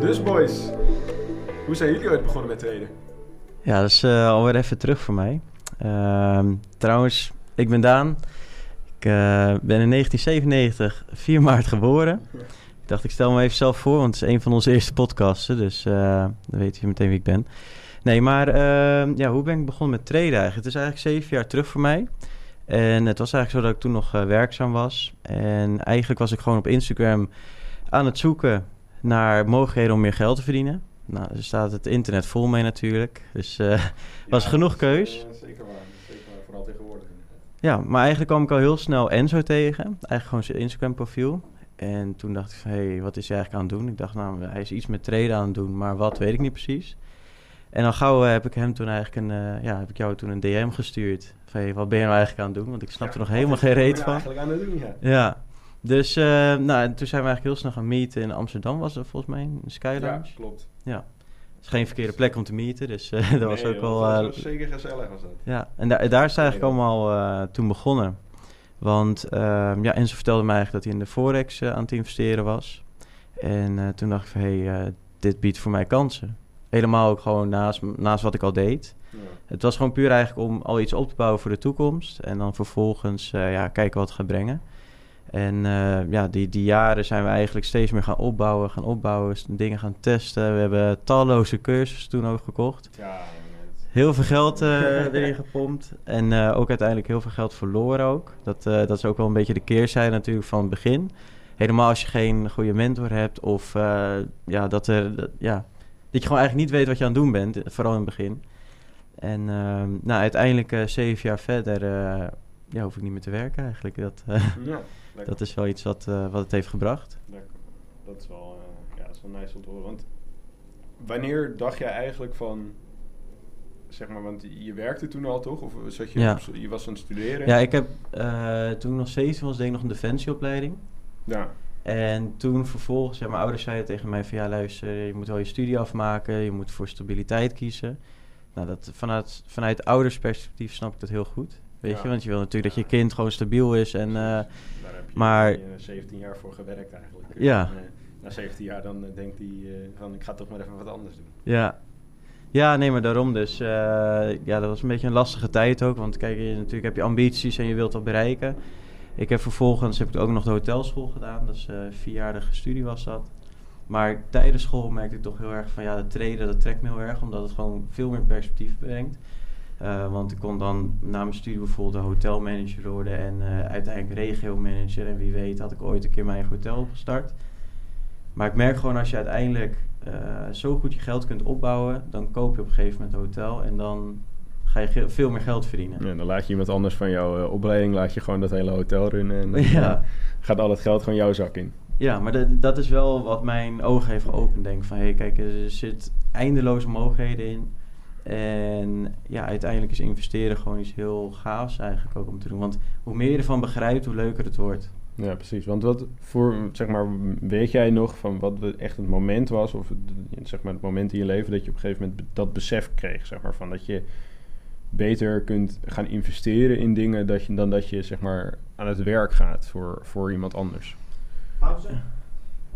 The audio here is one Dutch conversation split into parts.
Dus boys, hoe zijn jullie ooit begonnen met traden? Ja, dat is uh, alweer even terug voor mij. Ehm, trouwens, ik ben Daan. Ik uh, ben in 1997, 4 maart geboren. Ik dacht, ik stel me even zelf voor, want het is een van onze eerste podcasten. Dus uh, dan weet je meteen wie ik ben. Nee, maar ehm, ja, hoe ben ik begonnen met traden eigenlijk? Het is eigenlijk zeven jaar terug voor mij. En het was eigenlijk zo dat ik toen nog werkzaam was. En eigenlijk was ik gewoon op Instagram aan het zoeken naar mogelijkheden om meer geld te verdienen. Nou, er staat het internet vol mee natuurlijk. Dus uh, was Ja, genoeg is, keus. eh, zeker waar, zeker waar, vooral tegenwoordig. Ja, maar eigenlijk kwam ik al heel snel Enzo tegen. Eigenlijk gewoon zijn Instagram profiel. En toen dacht ik van, hé, hey, wat is hij eigenlijk aan het doen? Ik dacht, nou, hij is iets met traden aan het doen, maar wat weet ik niet precies. En al gauw eh, heb ik hem toen eigenlijk een, eh, ja, heb ik jou toen een DM gestuurd. Van, hey, wat ben je nou eigenlijk aan het doen? Want ik snap er nog helemaal geen reet van. eigenlijk aan het doen, ja. Ja, dus uh, nou, en toen zijn we eigenlijk heel snel gaan meeten in Amsterdam, was dat volgens mij, in de Sky Ja, klopt. Het is geen verkeerde plek om te meeten, dus uh, dat was ook wel... eh, was zeker gezellig was dat. ja, en da- daar is het eigenlijk Nee, allemaal eh, toen begonnen. Want ehm, ja, Enzo vertelde mij eigenlijk dat hij in de Forex eh, aan het investeren was. En eh, toen dacht ik van, hé, hey, eh, dit biedt voor mij kansen. Helemaal ook gewoon naast, naast wat ik al deed. Ja. Het was gewoon puur eigenlijk om al iets op te bouwen voor de toekomst. En dan vervolgens eh, ja, kijken wat het gaat brengen. En eh, ja, die, die jaren zijn we eigenlijk steeds meer gaan opbouwen, gaan opbouwen, dingen gaan testen. We hebben talloze cursussen toen ook gekocht. Ja. Heel veel geld eh, erin gepompt. En eh, ook uiteindelijk heel veel geld verloren ook. Dat, dat is ook wel een beetje de keerzijde natuurlijk van het begin. Helemaal als je geen goede mentor hebt of ja, dat, er, dat, ja, dat je gewoon eigenlijk niet weet wat je aan het doen bent. Vooral in het begin. En ehm, nou, uiteindelijk zeven jaar verder ja, hoef ik niet meer te werken eigenlijk. Dat, Ja, lekker. dat is wel iets wat, eh, wat het heeft gebracht. Lekker. Dat is wel, eh, ja, dat is wel nice om te horen. Want wanneer dacht jij eigenlijk van, zeg maar, want je werkte toen al toch? Of zat je, Ja. je was aan het studeren? Ja, ik heb eh, toen nog steeds was, deed ik nog een defensieopleiding. Ja, En toen vervolgens, ja, mijn ouders zeiden tegen mij van ja, luister, je moet wel je studie afmaken, je moet voor stabiliteit kiezen. Nou, dat, vanuit, vanuit oudersperspectief snap ik dat heel goed. Weet Ja. je, want je wil natuurlijk dat je kind gewoon stabiel is en eh, daar heb je maar- eh, 17 jaar voor gewerkt eigenlijk. Ja. En, eh, na 17 jaar dan eh, denkt hij eh, van, ik ga toch maar even wat anders doen. ja. Ja, nee, maar daarom dus. eh, ja, dat was een beetje een lastige tijd ook. Want kijk, je, natuurlijk heb je ambities en je wilt dat bereiken. Ik heb vervolgens heb ik ook nog de hotelschool gedaan. Dus eh vierjarige studie was dat. Maar tijdens school merkte ik toch heel erg van ja, het traden dat trekt me heel erg. Omdat het gewoon veel meer perspectief brengt. Eh, want ik kon dan na mijn studie bijvoorbeeld een hotelmanager worden. En eh, uiteindelijk regiomanager. En wie weet had ik ooit een keer mijn eigen hotel opgestart. Maar ik merk gewoon als je uiteindelijk eh, zo goed je geld kunt opbouwen, dan koop je op een gegeven moment een hotel en dan ga je veel meer geld verdienen. Ja, dan laat je iemand anders van jouw opleiding, laat je gewoon dat hele hotel runnen en dan Ja. gaat al het geld gewoon jouw zak in. Ja, maar dat, dat is wel wat mijn ogen heeft geopend. Denk van, hé, hey, kijk, er zit eindeloze mogelijkheden in. En ja, uiteindelijk is investeren gewoon iets heel gaafs eigenlijk ook om te doen. Want hoe meer je ervan begrijpt, hoe leuker het wordt. Ja, precies. Want wat voor, zeg maar, weet jij nog van wat we- echt het moment was, of het, zeg maar het moment in je leven dat je op een gegeven moment dat besef kreeg, zeg maar, van dat je beter kunt gaan investeren in dingen dat je, dan dat je, zeg maar, aan het werk gaat voor, voor iemand anders. Pauze.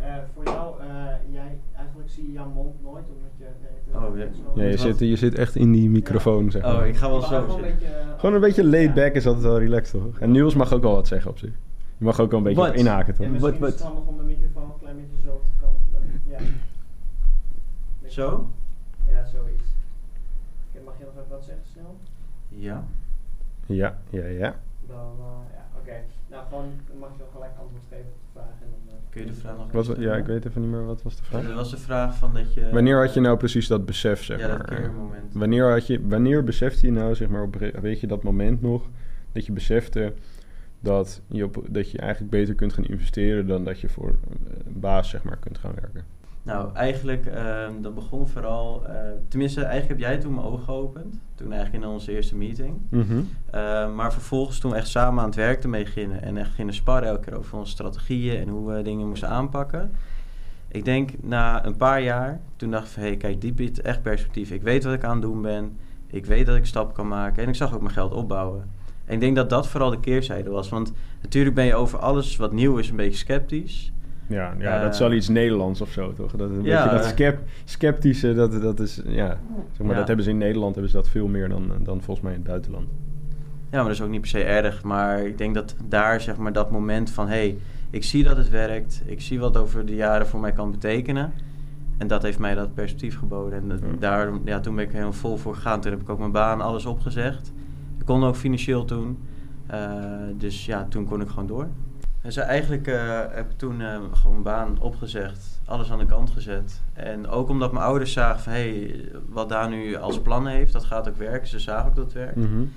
Eh, voor jou, eh, jij, eigenlijk zie je jouw mond nooit, omdat je... nee, Oh, ja. Ja, je zit, je zit echt in die microfoon, zeg maar. Oh, ik ga wel zo gewoon een zitten. beetje, eh, Gewoon een beetje laid ja. back is altijd wel relaxed, toch? En Niels mag ook wel wat zeggen op zich. Je mag ook wel een beetje Wat? inhaken, toch? En misschien Wat- is handig om de microfoon een klein beetje zo te kantelen. Ja. Zo? Ja, zoiets. Oké, mag je nog even wat zeggen snel? Ja. Ja, ja, ja. Dan, eh, ja, oké. Nou, gewoon, dan mag je wel gelijk antwoord geven op de vraag. En dan, eh, Kun je de vraag nog ja, ik weet even niet meer, wat was de vraag? Dat was de vraag van dat je... Wanneer had je nou precies dat besef, zeg ja, maar? dat keermoment. Wanneer, had je, wanneer besefte je nou, zeg maar, op, weet je dat moment nog, dat je besefte dat je, op, dat je eigenlijk beter kunt gaan investeren dan dat je voor een baas zeg maar, kunt gaan werken? Nou, eigenlijk, uh, dat begon vooral... Uh, tenminste, eigenlijk heb jij toen mijn ogen geopend. Toen eigenlijk in onze eerste meeting. Mm -hmm. uh, maar vervolgens toen we echt samen aan het werk ermee gingen... en echt gingen sparren elke keer over onze strategieën... en hoe we dingen moesten aanpakken. Ik denk na een paar jaar, toen dacht ik van... hé, hey, kijk, die biedt echt perspectief. Ik weet wat ik aan het doen ben. Ik weet dat ik stappen kan maken. En ik zag ook mijn geld opbouwen. En ik denk dat dat vooral de keerzijde was. Want natuurlijk ben je over alles wat nieuw is een beetje sceptisch... Ja, ja dat is wel iets Nederlands of zo, toch? Dat, een ja, beetje dat sceptische, dat, dat is, ja, zeg maar, ja. dat hebben ze in Nederland hebben ze dat veel meer dan, dan volgens mij in het buitenland. Ja, maar dat is ook niet per se erg. Maar ik denk dat daar, zeg maar, dat moment van, hé, hey, ik zie dat het werkt. Ik zie wat over de jaren voor mij kan betekenen. En dat heeft mij dat perspectief geboden. En dat, ja. daar, ja, toen ben ik helemaal vol voor gegaan. Toen heb ik ook mijn baan, alles opgezegd. Ik kon ook financieel toen. Uh, dus ja, toen kon ik gewoon door. Dus eigenlijk uh, heb ik toen uh, gewoon baan opgezegd, alles aan de kant gezet. En ook omdat mijn ouders zagen van, hé, hey, wat daar nu als plan heeft, dat gaat ook werken. Ze zagen ook dat het werkt. Mm -hmm.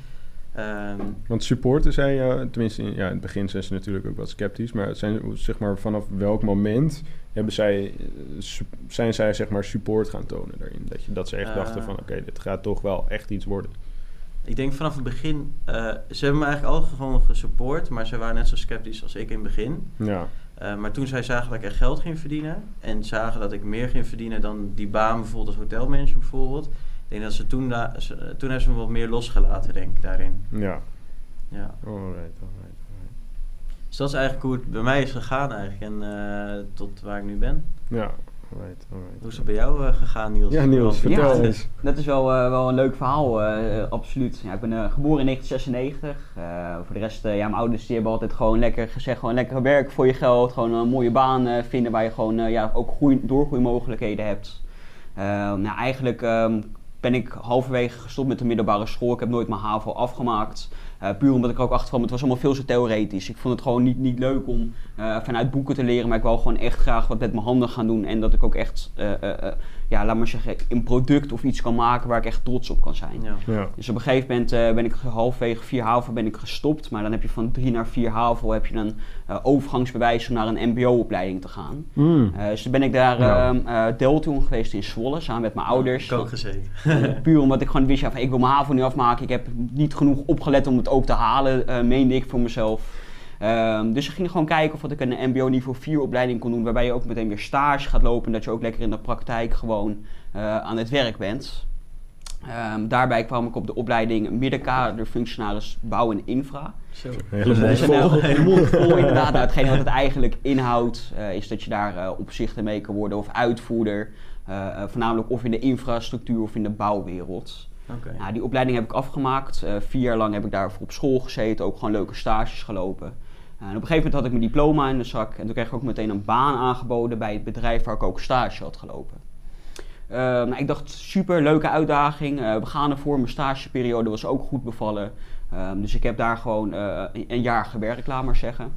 um, Want supporten zei je, tenminste in, ja, in het begin zijn ze natuurlijk ook wat sceptisch, maar, zijn, zeg maar vanaf welk moment hebben zij, zijn zij zeg maar support gaan tonen daarin? Dat, je, dat ze echt dachten van, oké, okay, dit gaat toch wel echt iets worden. Ik denk vanaf het begin, uh, ze hebben me eigenlijk al gewoon gesupport, maar ze waren net zo sceptisch als ik in het begin. Ja. Uh, maar toen zij zagen dat ik echt geld ging verdienen en zagen dat ik meer ging verdienen dan die baan bijvoorbeeld als hotelmanager bijvoorbeeld, ik denk dat ze toen, da- ze, toen hebben ze me wat meer losgelaten denk ik daarin. Ja. Ja. Alright, alright, alright. Dus dat is eigenlijk hoe het bij mij is gegaan eigenlijk en uh, tot waar ik nu ben. Ja, Alright, alright. Hoe is het bij jou uh, gegaan, Niels? Ja, Niels, vertel ja, eens. Dat is wel, uh, wel een leuk verhaal, uh, absoluut. Ja, ik ben geboren in 1996. voor de rest, ja, mijn ouders die hebben altijd gewoon lekker gezegd, gewoon lekker werken voor je geld. Gewoon een mooie baan vinden waar je gewoon ja, ook groei, doorgroeimogelijkheden hebt. nou, eigenlijk um, ben ik halverwege gestopt met de middelbare school. Ik heb nooit mijn HAVO afgemaakt. Uh, puur omdat ik ook achterkwam, het was allemaal veel te theoretisch. Ik vond het gewoon niet, niet leuk om uh, vanuit boeken te leren, maar ik wou gewoon echt graag wat met mijn handen gaan doen. En dat ik ook echt, uh, ja, laat maar zeggen, een product of iets kan maken waar ik echt trots op kan zijn. Ja. Ja. Dus op een gegeven moment ben ik halverwege 4 HAVO ben ik gestopt. Maar dan heb je van 3 naar 4 HAVO heb je een overgangsbewijs om naar een mbo-opleiding te gaan. Mm. dus toen ben ik daar Ja. Deltoon geweest in Zwolle, samen met mijn ouders. Ik ook gezeten. Puur omdat ik gewoon wist, ja, van, ik wil mijn HAVO nu afmaken. Ik heb niet genoeg opgelet om het ook te halen, uh, meende ik voor mezelf. Um, dus ik ging gewoon kijken of ik een MBO niveau 4 opleiding kon doen, waarbij je ook meteen weer stage gaat lopen en dat je ook lekker in de praktijk gewoon uh, aan het werk bent. Um, daarbij kwam ik op de opleiding middenkader functionaris bouw en infra. Zo. Hele Dus een vol. hele mond vol inderdaad. Nou, hetgeen wat het eigenlijk inhoudt, uh, is dat je daar uh, opzichter mee kan worden of uitvoerder. Uh, voornamelijk of in de infrastructuur of in de bouwwereld. Nou, die opleiding heb ik afgemaakt. Uh, vier jaar lang heb ik daarvoor op school gezeten, ook gewoon leuke stages gelopen. Uh, en op een gegeven moment had ik mijn diploma in de zak en toen kreeg ik ook meteen een baan aangeboden bij het bedrijf waar ik ook stage had gelopen. Uh, nou, ik dacht, super leuke uitdaging. we gaan ervoor. Mijn stageperiode was ook goed bevallen. Ehm, dus ik heb daar gewoon een jaar gewerkt, laat maar zeggen.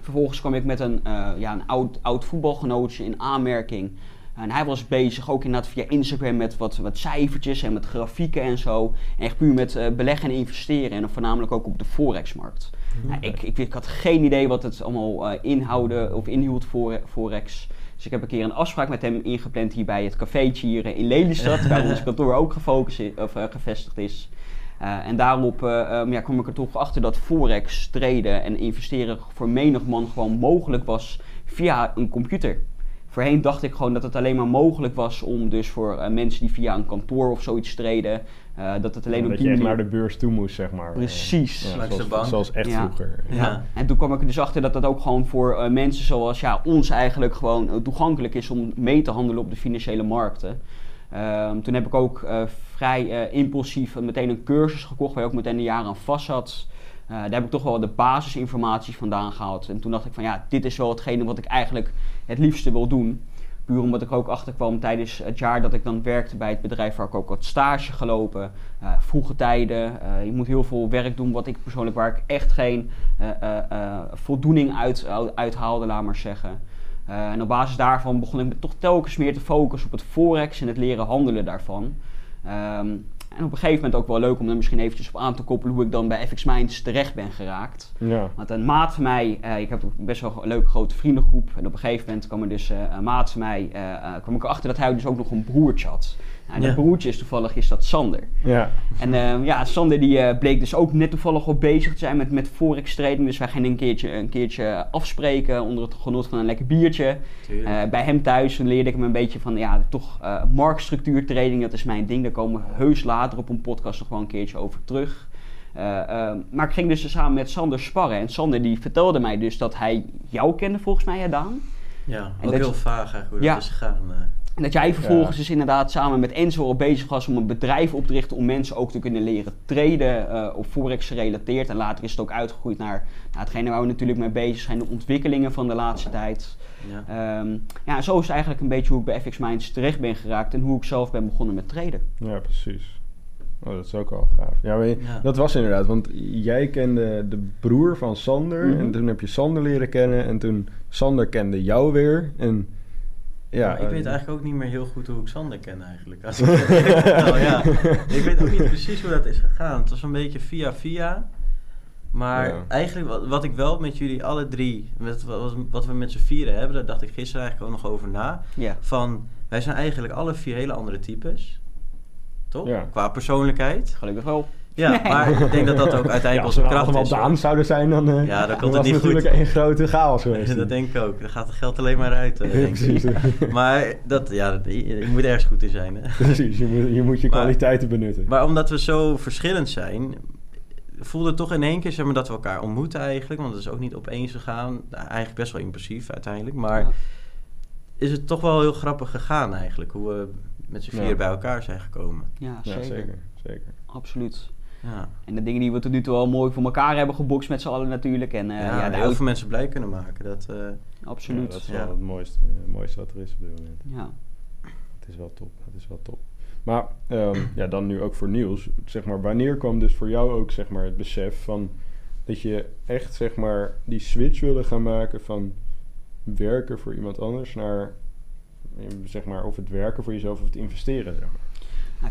Vervolgens kwam ik met een, ja, een oud, oud voetbalgenootje in aanmerking. En hij was bezig ook inderdaad via Instagram met wat, wat cijfertjes en met grafieken en zo. En echt puur met uh, beleggen en investeren. En voornamelijk ook op de Forexmarkt. Mhm. Nou, ik, ik, ik, had geen idee wat het allemaal uh, inhouden of inhield voor Forex. Dus ik heb een keer een afspraak met hem ingepland hier bij het cafeetje hier in Lelystad. waar ons kantoor ook gefocust is, of, uh, gevestigd is. Uh, en daarop uh, um, ja, kwam ik er toch achter dat Forex traden en investeren voor menig man gewoon mogelijk was via een computer. Voorheen dacht ik gewoon dat het alleen maar mogelijk was om dus voor uh, mensen die via een kantoor of zoiets treden, uh, dat het alleen Ja, op dat die je echt manier... naar de beurs toe moest, zeg maar. Precies. Ja, Langs de zoals, bank. zoals echt Ja. vroeger. Ja. Ja. En toen kwam ik er dus achter dat dat ook gewoon voor uh, mensen zoals ja, ons eigenlijk gewoon toegankelijk is om mee te handelen op de financiële markten. Um, toen heb ik ook uh, vrij uh, impulsief meteen een cursus gekocht waar je ook meteen een jaar aan vast zat. Uh, daar heb ik toch wel de basisinformatie vandaan gehaald. En toen dacht ik van ja, dit is wel hetgene wat ik eigenlijk het liefste wil doen. Puur omdat ik ook achterkwam tijdens het jaar dat ik dan werkte bij het bedrijf waar ik ook had stage gelopen. Uh, vroege tijden. Uh, je moet heel veel werk doen wat ik persoonlijk waar ik echt geen voldoening uit, haalde, laat maar zeggen. en op basis daarvan begon ik me toch telkens meer te focussen op het forex en het leren handelen daarvan. Um, En op een gegeven moment ook wel leuk om er misschien eventjes op aan te koppelen hoe ik dan bij FX Minds terecht ben geraakt. Ja. Want een maat van mij, eh, ik heb ook best wel een leuke grote vriendengroep. En op een gegeven moment kwam er dus eh, een maat van mij, eh, kwam ik erachter dat hij dus ook nog een broertje had. Nou, en dat Ja. broertje is toevallig is dat Sander. Ja. En eh, ja, Sander die eh, bleek dus ook net toevallig al bezig te zijn met, met forex trading. Dus wij gingen een keertje, een keertje afspreken onder het genot van een lekker biertje. Eh, bij hem thuis leerde ik hem een beetje van, ja, toch eh marktstructuur trading, dat is mijn ding. Daar komen we heus later op een podcast nog wel een keertje over terug. Eh, eh, maar ik ging dus samen met Sander sparren. En Sander die vertelde mij dus dat hij jou kende volgens mij, hè, Daan. ja, en ook dat- heel vaag eigenlijk hoe Ja. dat is gegaan. En dat jij vervolgens Ja. dus inderdaad samen met Enzo al bezig was om een bedrijf op te richten om mensen ook te kunnen leren traden eh op forex gerelateerd. En later is het ook uitgegroeid naar, naar hetgene waar we natuurlijk mee bezig zijn, de ontwikkelingen van de laatste tijd. ja. Ehm, ja, zo is het eigenlijk een beetje hoe ik bij FX Minds terecht ben geraakt en hoe ik zelf ben begonnen met traden. Ja, precies. Oh, dat is ook al gaaf. Ja, maar je- Ja. dat was inderdaad, want jij kende de broer van Sander Mhm. en toen heb je Sander leren kennen en toen Sander kende jou weer en ja. maar ik weet eh, eigenlijk ook niet meer heel goed hoe ik Sander ken eigenlijk. Als ik vertel, ja. Ik weet ook niet precies hoe dat is gegaan. Het was een beetje via via. Maar Ja. eigenlijk wat, wat ik wel met jullie alle drie, met, wat, wat we met z'n vieren hebben, daar dacht ik gisteren eigenlijk ook nog over na. Ja, Van, wij zijn eigenlijk alle vier hele andere types. Toch? Ja. Qua persoonlijkheid. gelukkig wel. Ja, maar ik denk dat dat ook ja, uiteindelijk als we onze nou kracht allemaal is. hoor. Daan zouden zijn, dan, eh, Ja, dan komt was het niet natuurlijk goed. één grote chaos geweest. dat denk ik ook. Dan gaat het geld alleen maar uit. eh, Ja, denk ik. precies. Maar dat, ja, je, je moet ergens goed in zijn. Hè? precies, je moet je, moet je Maar- kwaliteiten benutten. Maar omdat we zo verschillend zijn, voelde het toch in één keer zeg maar, dat we elkaar ontmoeten eigenlijk. Want het is ook niet opeens gegaan. Eigenlijk best wel impulsief uiteindelijk. Maar Ja. is het toch wel heel grappig gegaan eigenlijk. Hoe we met z'n vier Ja. bij elkaar zijn gekomen. Ja, ja, zeker. zeker. zeker. Absoluut. Ja, En de dingen die we tot nu toe al mooi voor elkaar hebben gebokst met z'n allen natuurlijk. En eh, ja, ja, heel veel mensen blij kunnen maken. Dat, eh, Ja, Absoluut. dat is Ja. wel het mooiste, eh, mooiste wat er is op dit moment. Ja. Het is wel top, het is wel top. Maar ehm, ja, dan nu ook voor Niels. Zeg maar, wanneer kwam dus voor jou ook zeg maar, het besef van dat je echt zeg maar, die switch wilde gaan maken van werken voor iemand anders naar zeg maar, of het werken voor jezelf of het investeren? Zeg maar.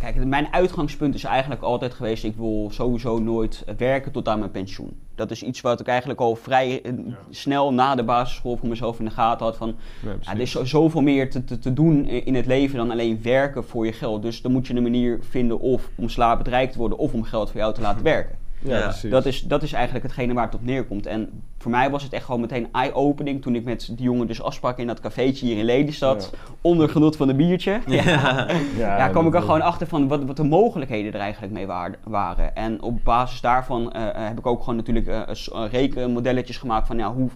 Nou, kijk, mijn uitgangspunt is eigenlijk altijd geweest: ik wil sowieso nooit werken tot aan mijn pensioen. Dat is iets wat ik eigenlijk al vrij eh, Ja. snel na de basisschool voor mezelf in de gaten had. Van, Ja, er is zo- zoveel meer te, te, te doen in het leven dan alleen werken voor je geld. Dus dan moet je een manier vinden of om slapend rijk te worden of om geld voor jou te laten werken. Ja, Ja. Dat is, dat is eigenlijk hetgene waar het op neerkomt. En voor mij was het echt gewoon meteen eye-opening toen ik met die jongen dus afsprak in dat cafeetje hier in Lelystad. Onder genot van een biertje. Ja. ja. Ja, kwam ik er gewoon achter van wat, wat de mogelijkheden er eigenlijk mee waar- waren. En op basis daarvan eh, eh, heb ik ook gewoon natuurlijk eh, rekenmodelletjes gemaakt van ja, hoe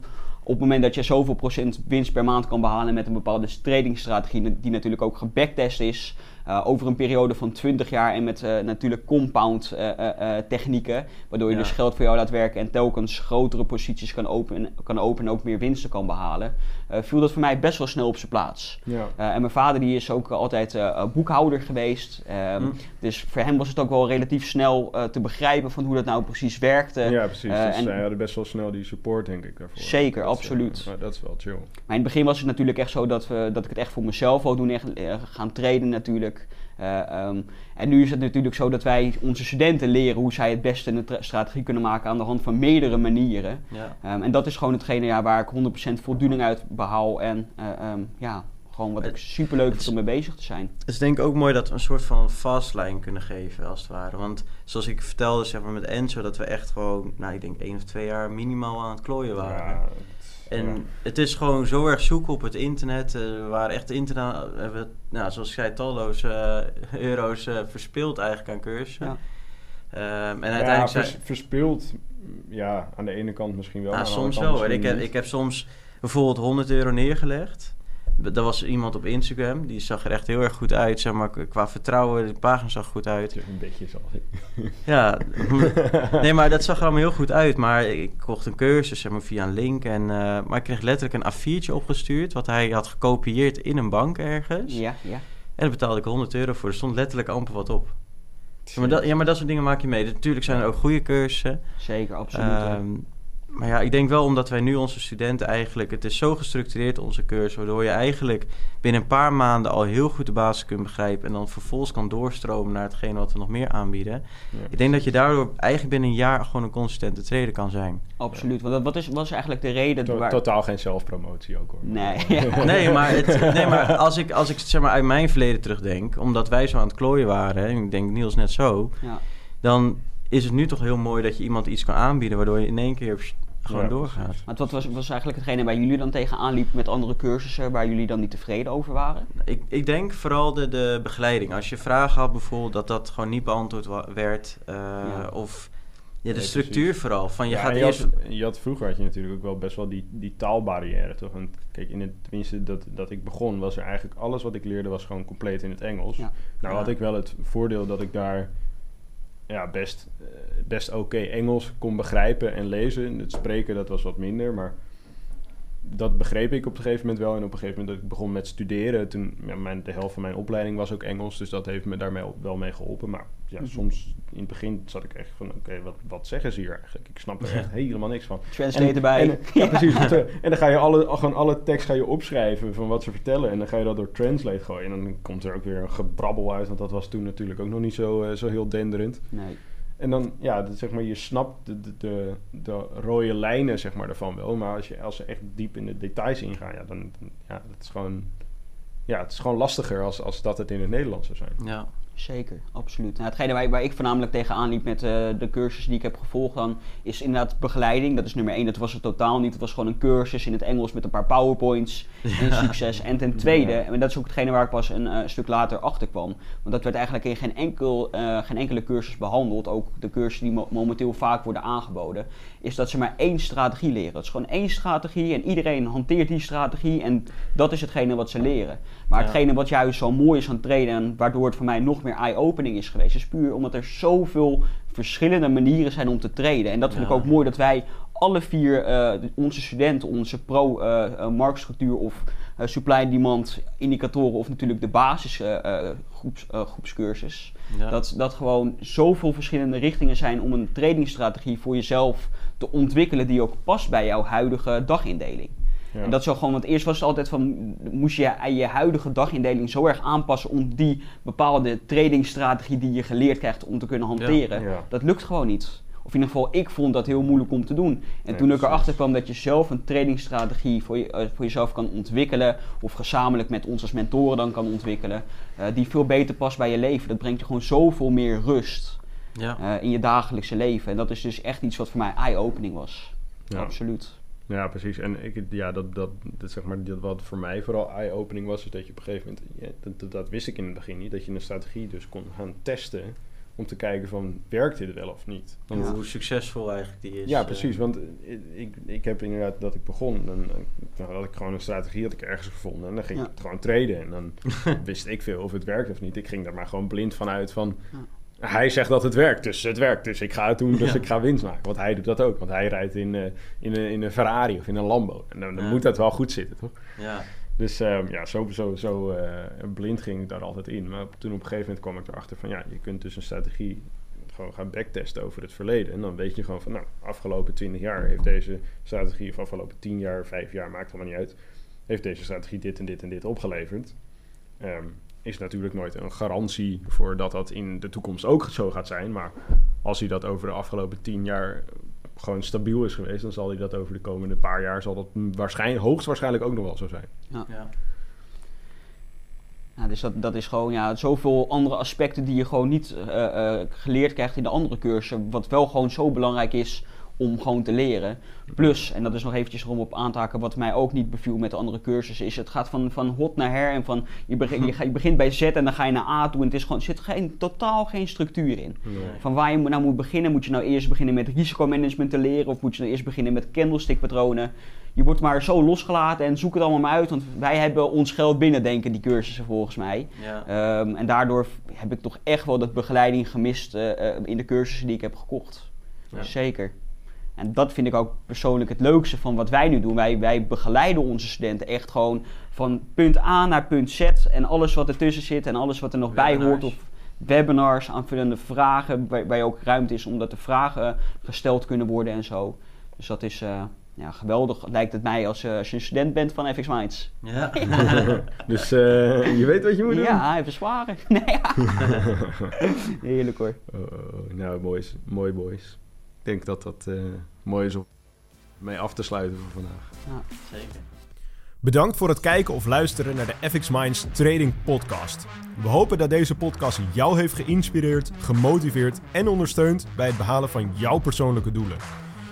op het moment dat je zoveel procent winst per maand kan behalen met een bepaalde tradingstrategie, die natuurlijk ook gebacktest is, eh, over een periode van 20 jaar en met eh, natuurlijk compound eh, technieken, waardoor je Ja. dus geld voor jou laat werken en telkens grotere posities kan openen, kan openen en ook meer winsten kan behalen, eh, viel dat voor mij best wel snel op zijn plaats. Ja. En mijn vader die is ook altijd boekhouder geweest. Ehm, Hm. Dus voor hem was het ook wel relatief snel te begrijpen van hoe dat nou precies werkte. ja, precies. dus en- zij hadden best wel snel die support, denk ik, daarvoor. Zeker, Dat absoluut. maar dat is wel chill. Maar in het begin was het natuurlijk echt zo dat, we, dat ik het echt voor mezelf wou doen, echt gaan traden natuurlijk. Eh, ehm, en nu is het natuurlijk zo dat wij onze studenten leren hoe zij het beste een tra- strategie kunnen maken aan de hand van meerdere manieren. ja. Ehm, en dat is gewoon hetgene ja, waar ik 100% voldoening uit behaal en eh, ehm, ja, gewoon wat ik super leuk vind om mee bezig te zijn. Het is denk ik ook mooi dat we een soort van fastlijn kunnen geven, als het ware. Want zoals ik vertelde, zeg maar met Enzo, dat we echt gewoon, nou ik denk één of twee jaar minimaal aan het klooien waren. Ja, En ja. het is gewoon zo erg zoeken op het internet. Eh, waren echt internet, we hebben, nou, zoals ik zei, talloze eh, euro's eh, verspild eigenlijk aan cursussen. Ja. Ehm, en ja, uiteindelijk vers- zijn, verspeeld, ja, aan de ene kant misschien wel. nou, soms wel. Ik heb, ik heb soms bijvoorbeeld 100 euro neergelegd. Er was iemand op Instagram, die zag er echt heel erg goed uit, zeg maar, qua vertrouwen. De pagina zag goed uit. Een beetje zal Ja, nee, maar dat zag er allemaal heel goed uit. Maar ik kocht een cursus zeg maar, via een link. En, eh, maar ik kreeg letterlijk een A4'tje opgestuurd. Wat hij had gekopieerd in een bank ergens. Ja, ja. En daar betaalde ik 100 euro voor. Er stond letterlijk amper wat op. Ja, maar dat, ja, maar dat soort dingen maak je mee. Dus natuurlijk zijn er ook goede cursussen. Zeker, absoluut. ja. Maar ja, ik denk wel omdat wij nu onze studenten eigenlijk... Het is zo gestructureerd, onze cursus... waardoor je eigenlijk binnen een paar maanden al heel goed de basis kunt begrijpen... en dan vervolgens kan doorstromen naar hetgeen wat we nog meer aanbieden. Ja. Ik denk dat je daardoor eigenlijk binnen een jaar gewoon een consistente trader kan zijn. Absoluut. Want wat is, wat is eigenlijk de reden To- waar... Totaal geen zelfpromotie ook hoor. Nee. Nee, maar, het, nee, maar als ik, als ik zeg maar uit mijn verleden terugdenk... omdat wij zo aan het klooien waren... en ik denk Niels net zo... Ja. dan is het nu toch heel mooi dat je iemand iets kan aanbieden... waardoor je in één keer pst, gewoon Ja, doorgaat. Want wat was, was eigenlijk hetgene waar jullie dan tegenaan liepen met andere cursussen... waar jullie dan niet tevreden over waren? Ik, ik denk vooral de, de begeleiding. Als je vragen had bijvoorbeeld, dat dat gewoon niet beantwoord werd. eh, Ja. Of ja, de Nee, structuur precies. vooral. Van je Ja, gaat je, eerst... had, je had vroeger had je natuurlijk ook wel best wel die, die taalbarrière, toch? Want kijk, in het, tenminste dat, dat ik begon, was er eigenlijk alles wat ik leerde was gewoon compleet in het Engels. Ja. Nou Ja. had ik wel het voordeel dat ik daar ja, best, eh, best oké Engels kon begrijpen en lezen. Het spreken, dat was wat minder, maar dat begreep ik op een gegeven moment wel. En op een gegeven moment dat ik begon met studeren, toen, ja, mijn, de helft van mijn opleiding was ook Engels, dus dat heeft me daarmee wel mee geholpen. Maar ja, Mhm. soms in het begin zat ik echt van, oké, wat, wat zeggen ze hier eigenlijk? Ik snap er echt helemaal niks van. Translate erbij. En, ja, precies. en dan ga je alle, gewoon alle tekst ga je opschrijven van wat ze vertellen. En dan ga je dat door Translate gooien. En dan komt er ook weer een gebrabbel uit. Want dat was toen natuurlijk ook nog niet zo, eh, zo heel denderend. Nee. En dan, ja, dat, zeg maar, je snapt de, de, de, de rode lijnen, zeg maar, daarvan wel. Maar als, je, als ze echt diep in de details ingaan, ja, dan, dan ja, dat is gewoon... Ja, het is gewoon lastiger als, als dat het in het Nederlands zou zijn. Ja. Zeker, absoluut. Nou, hetgene waar, waar ik voornamelijk tegenaan liep met eh, de cursus die ik heb gevolgd dan, is inderdaad begeleiding. Dat is nummer één, dat was het totaal niet. Het was gewoon een cursus in het Engels met een paar powerpoints en succes. En ten tweede, Ja. en dat is ook hetgene waar ik pas een eh, stuk later achter kwam. Want dat werd eigenlijk in geen, enkel, eh, geen enkele cursus behandeld. Ook de cursussen die mo- momenteel vaak worden aangeboden. Is dat ze maar één strategie leren. Het is gewoon één strategie en iedereen hanteert die strategie. En dat is hetgene wat ze leren. Maar Ja. hetgene wat juist zo mooi is aan traden en waardoor het voor mij nog meer eye-opening is geweest, is puur omdat er zoveel verschillende manieren zijn om te traden. En dat vind Ja. ik ook mooi dat wij alle vier eh, onze studenten, onze pro-marktstructuur of eh, supply-demand indicatoren of natuurlijk de basis eh, eh, groeps, eh, Ja. dat, dat gewoon zoveel verschillende richtingen zijn om een tradingstrategie voor jezelf te ontwikkelen die ook past bij jouw huidige dagindeling. Ja. En dat zo gewoon, want eerst was het altijd van, moest je je huidige dagindeling zo erg aanpassen om die bepaalde tradingstrategie die je geleerd krijgt om te kunnen hanteren. Ja. Dat lukt gewoon niet. Of in ieder geval, ik vond dat heel moeilijk om te doen. En Nee, toen ik erachter kwam dat je zelf een tradingstrategie voor, je, eh, voor jezelf kan ontwikkelen, of gezamenlijk met ons als mentoren dan kan ontwikkelen, eh, die veel beter past bij je leven. Dat brengt je gewoon zoveel meer rust ja. eh, in je dagelijkse leven. En dat is dus echt iets wat voor mij eye-opening was. Ja. Absoluut. Ja, precies. En ik, ja, dat, dat, dat, zeg maar, dat wat voor mij vooral eye-opening was, is dat je op een gegeven moment, ja, dat, dat, dat wist ik in het begin niet, dat je een strategie dus kon gaan testen om te kijken van, werkt dit wel of niet? Ja. Hoe succesvol eigenlijk die is. ja, eh. precies. Want ik, ik, heb inderdaad, dat ik begon, dan, dan had ik gewoon een strategie had ik ergens gevonden en dan ging Ja. ik gewoon traden. En dan wist ik veel of het werkt of niet. Ik ging daar maar gewoon blind van uit van, hij zegt dat het werkt, dus het werkt. Dus ik ga het doen, dus Ja. ik ga winst maken. Want hij doet dat ook, want hij rijdt in, eh, in, een, in een Ferrari of in een Lambo. En dan, dan Ja. moet dat wel goed zitten, toch? Ja. Dus ehm, ja, zo, zo, zo eh, blind ging ik daar altijd in. Maar toen op een gegeven moment kwam ik erachter van... ja, je kunt dus een strategie gewoon gaan backtesten over het verleden. En dan weet je gewoon van... nou, afgelopen 20 jaar heeft deze strategie... of afgelopen 10 jaar, 5 jaar, maakt allemaal niet uit... heeft deze strategie dit en dit en dit opgeleverd. Ehm, is natuurlijk nooit een garantie voor dat dat in de toekomst ook zo gaat zijn. Maar als hij dat over de afgelopen 10 jaar gewoon stabiel is geweest... dan zal hij dat over de komende paar jaar... zal dat waarschijnlijk, hoogstwaarschijnlijk ook nog wel zo zijn. Ja. Ja, dus dat, dat is gewoon ja, zoveel andere aspecten die je gewoon niet eh, eh, geleerd krijgt in de andere cursussen. Wat wel gewoon zo belangrijk is om gewoon te leren. Plus, en dat is nog eventjes om op aan te haken, wat mij ook niet beviel met de andere cursussen, is het gaat van, van hot naar her en van je, begint, je, ga- je begint bij Z en dan ga je naar A toe en het is gewoon, er zit geen, totaal geen structuur in. Van waar je nou moet beginnen, moet je nou eerst beginnen met risicomanagement te leren of moet je nou eerst beginnen met candlestickpatronen. Je wordt maar zo losgelaten en zoek het allemaal maar uit, want wij hebben ons geld binnen, denken die cursussen volgens mij. Ja. Ehm, en daardoor heb ik toch echt wel dat begeleiding gemist eh, eh, in de cursussen die ik heb gekocht. Ja. Zeker. En dat vind ik ook persoonlijk het leukste van wat wij nu doen. Wij, wij begeleiden onze studenten echt gewoon van punt A naar punt Z. En alles wat ertussen zit en alles wat er nog bij hoort. Of webinars, aanvullende vragen, waar, waar ook ruimte is omdat er vragen gesteld kunnen worden en zo. Dus dat is eh, ja, geweldig, lijkt het mij, als, eh, als je een student bent van FX Minds. Ja. dus eh, je weet wat je moet doen. Ja, even zware. Nee, ja. Heerlijk hoor. Oh, oh, oh. nou, boys. Mooi, boys. Ik denk dat dat eh, mooi is om mee af te sluiten voor vandaag. Zeker. Bedankt voor het kijken of luisteren naar de FX Minds Trading Podcast. We hopen dat deze podcast jou heeft geïnspireerd, gemotiveerd en ondersteund bij het behalen van jouw persoonlijke doelen.